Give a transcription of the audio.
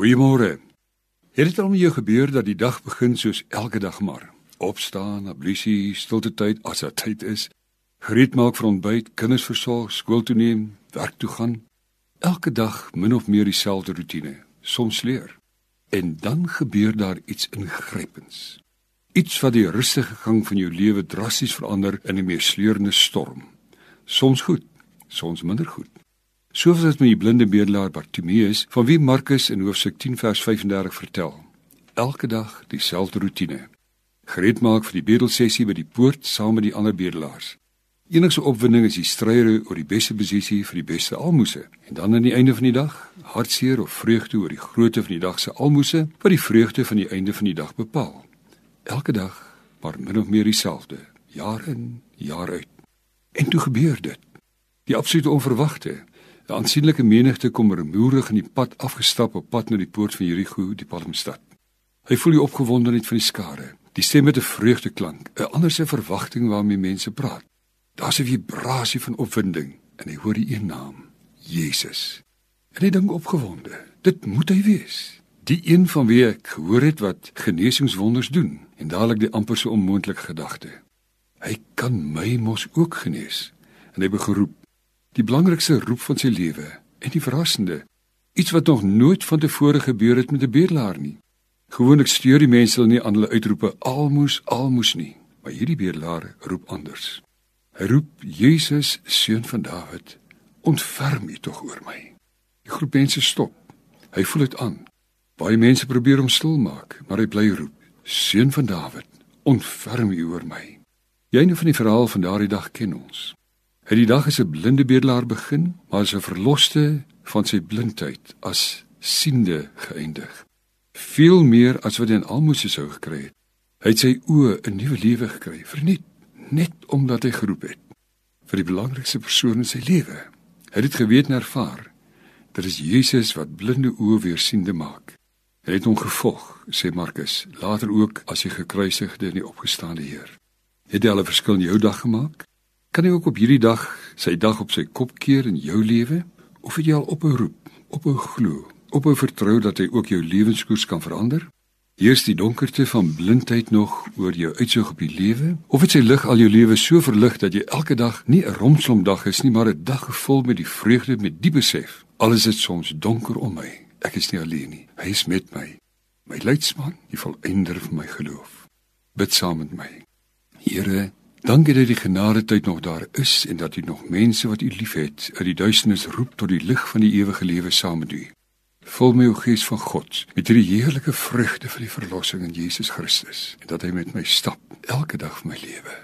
Goeiemôre. Het dit al met jou gebeur dat die dag begin soos elke dag maar? Opstaan, ablusie, stilte tyd as dit tyd is, gereed maak vir ontbyt, kinders versorg, skool toe neem, werk toe gaan. Elke dag min of meer dieselfde rotine, soms leer. En dan gebeur daar iets ingrypends. Iets wat die rustige gang van jou lewe drasties verander in 'n meer sleurende storm. Soms goed, soms minder goed. Soos dit met die blinde bedelaar Bartimeus van wie Markus in hoofstuk 10 vers 35 vertel. Elke dag dieselfde rotine. Gereed maak vir die bedelsessie by die poort saam met die ander bedelaars. Enigste opwinding is die strye oor die beste posisie vir die beste almoses. En dan aan die einde van die dag, hartseer of vreugde oor die grootte van die dag se almoses wat die vreugde van die einde van die dag bepaal. Elke dag, maar min of meer dieselfde, jaar in, jaar uit. En toe gebeur dit. Die absolute onverwagte, 'n aansienlike menigte kom remoerig in die pad afgestap op pad na die poort van Jerigo, die palmstad. Hy voel die opgewondenheid van die skare, die stem met 'n vreugdeklank, 'n ander se verwagting waarmee mense praat. Daar's 'n vibrasie van opwinding en hy hoor die een naam, Jesus. En hy dink opgewonde, dit moet hy wees. Die een van wie ek gehoor het wat genesingswonders doen en dadelik die amper so onmoontlike gedagte. Hy kan my mos ook genees. En hy begeroep die belangrikste roep van sy lewe en die verrassende iets wat nog nooit vantevore gebeur het met 'n bedelaar nie. Gewoonlik steur die mense hulle nie aan hulle uitroepe almoes almoes nie, maar hierdie bedelaar roep anders. Hy roep Jesus seun van Dawid, ontferm U tog oor my. Die groep mense stop. Hy voel dit aan. Baie mense probeer hom stil maak, maar hy bly roep, seun van Dawid, ontferm U oor my. Jyne van die verhaal van daardie dag ken ons. Het die dag as 'n blinde bedelaar begin, maar as 'n verloste van sy blindheid as siende geëindig. Veel meer as wat hy in almoes sou gekry het. Hy het sy oë 'n nuwe lewe gekry, verniet net omdat hy geroep het vir die belangrikste persoon in sy lewe. Hy het dit geweet en ervaar. Dit is Jesus wat blinde oë weer siende maak. Hy het hom gevolg, sê Markus, later ook as hy gekruisigde en die opgestaande Heer. Het hy al 'n verskil in jou dag gemaak? Kan jy ook op hierdie dag sy dag op sy kop keer in jou lewe of het jy al op 'n roep, op 'n glo, op 'n vertrou dat hy ook jou lewenskoers kan verander? Heers die donkerte van blindheid nog oor jou uitsig op die lewe of het sy lig al jou lewe so verlig dat jy elke dag nie 'n romslomdag is nie maar 'n dag gevul met die vreugde met die besef al is soms donker om my ek is nie alleen nie hy is met my my leidsman die volëinder van my geloof bid saam met my Here Dankie dat die genade tyd nog daar is en dat U nog mense wat U liefhet uit die duisternis roep tot die lig van die ewige lewe saam met U. Vul my o Gees van God met hierdie heerlike vrugte van die verlossing in Jesus Christus en dat hy met my stap elke dag van my lewe.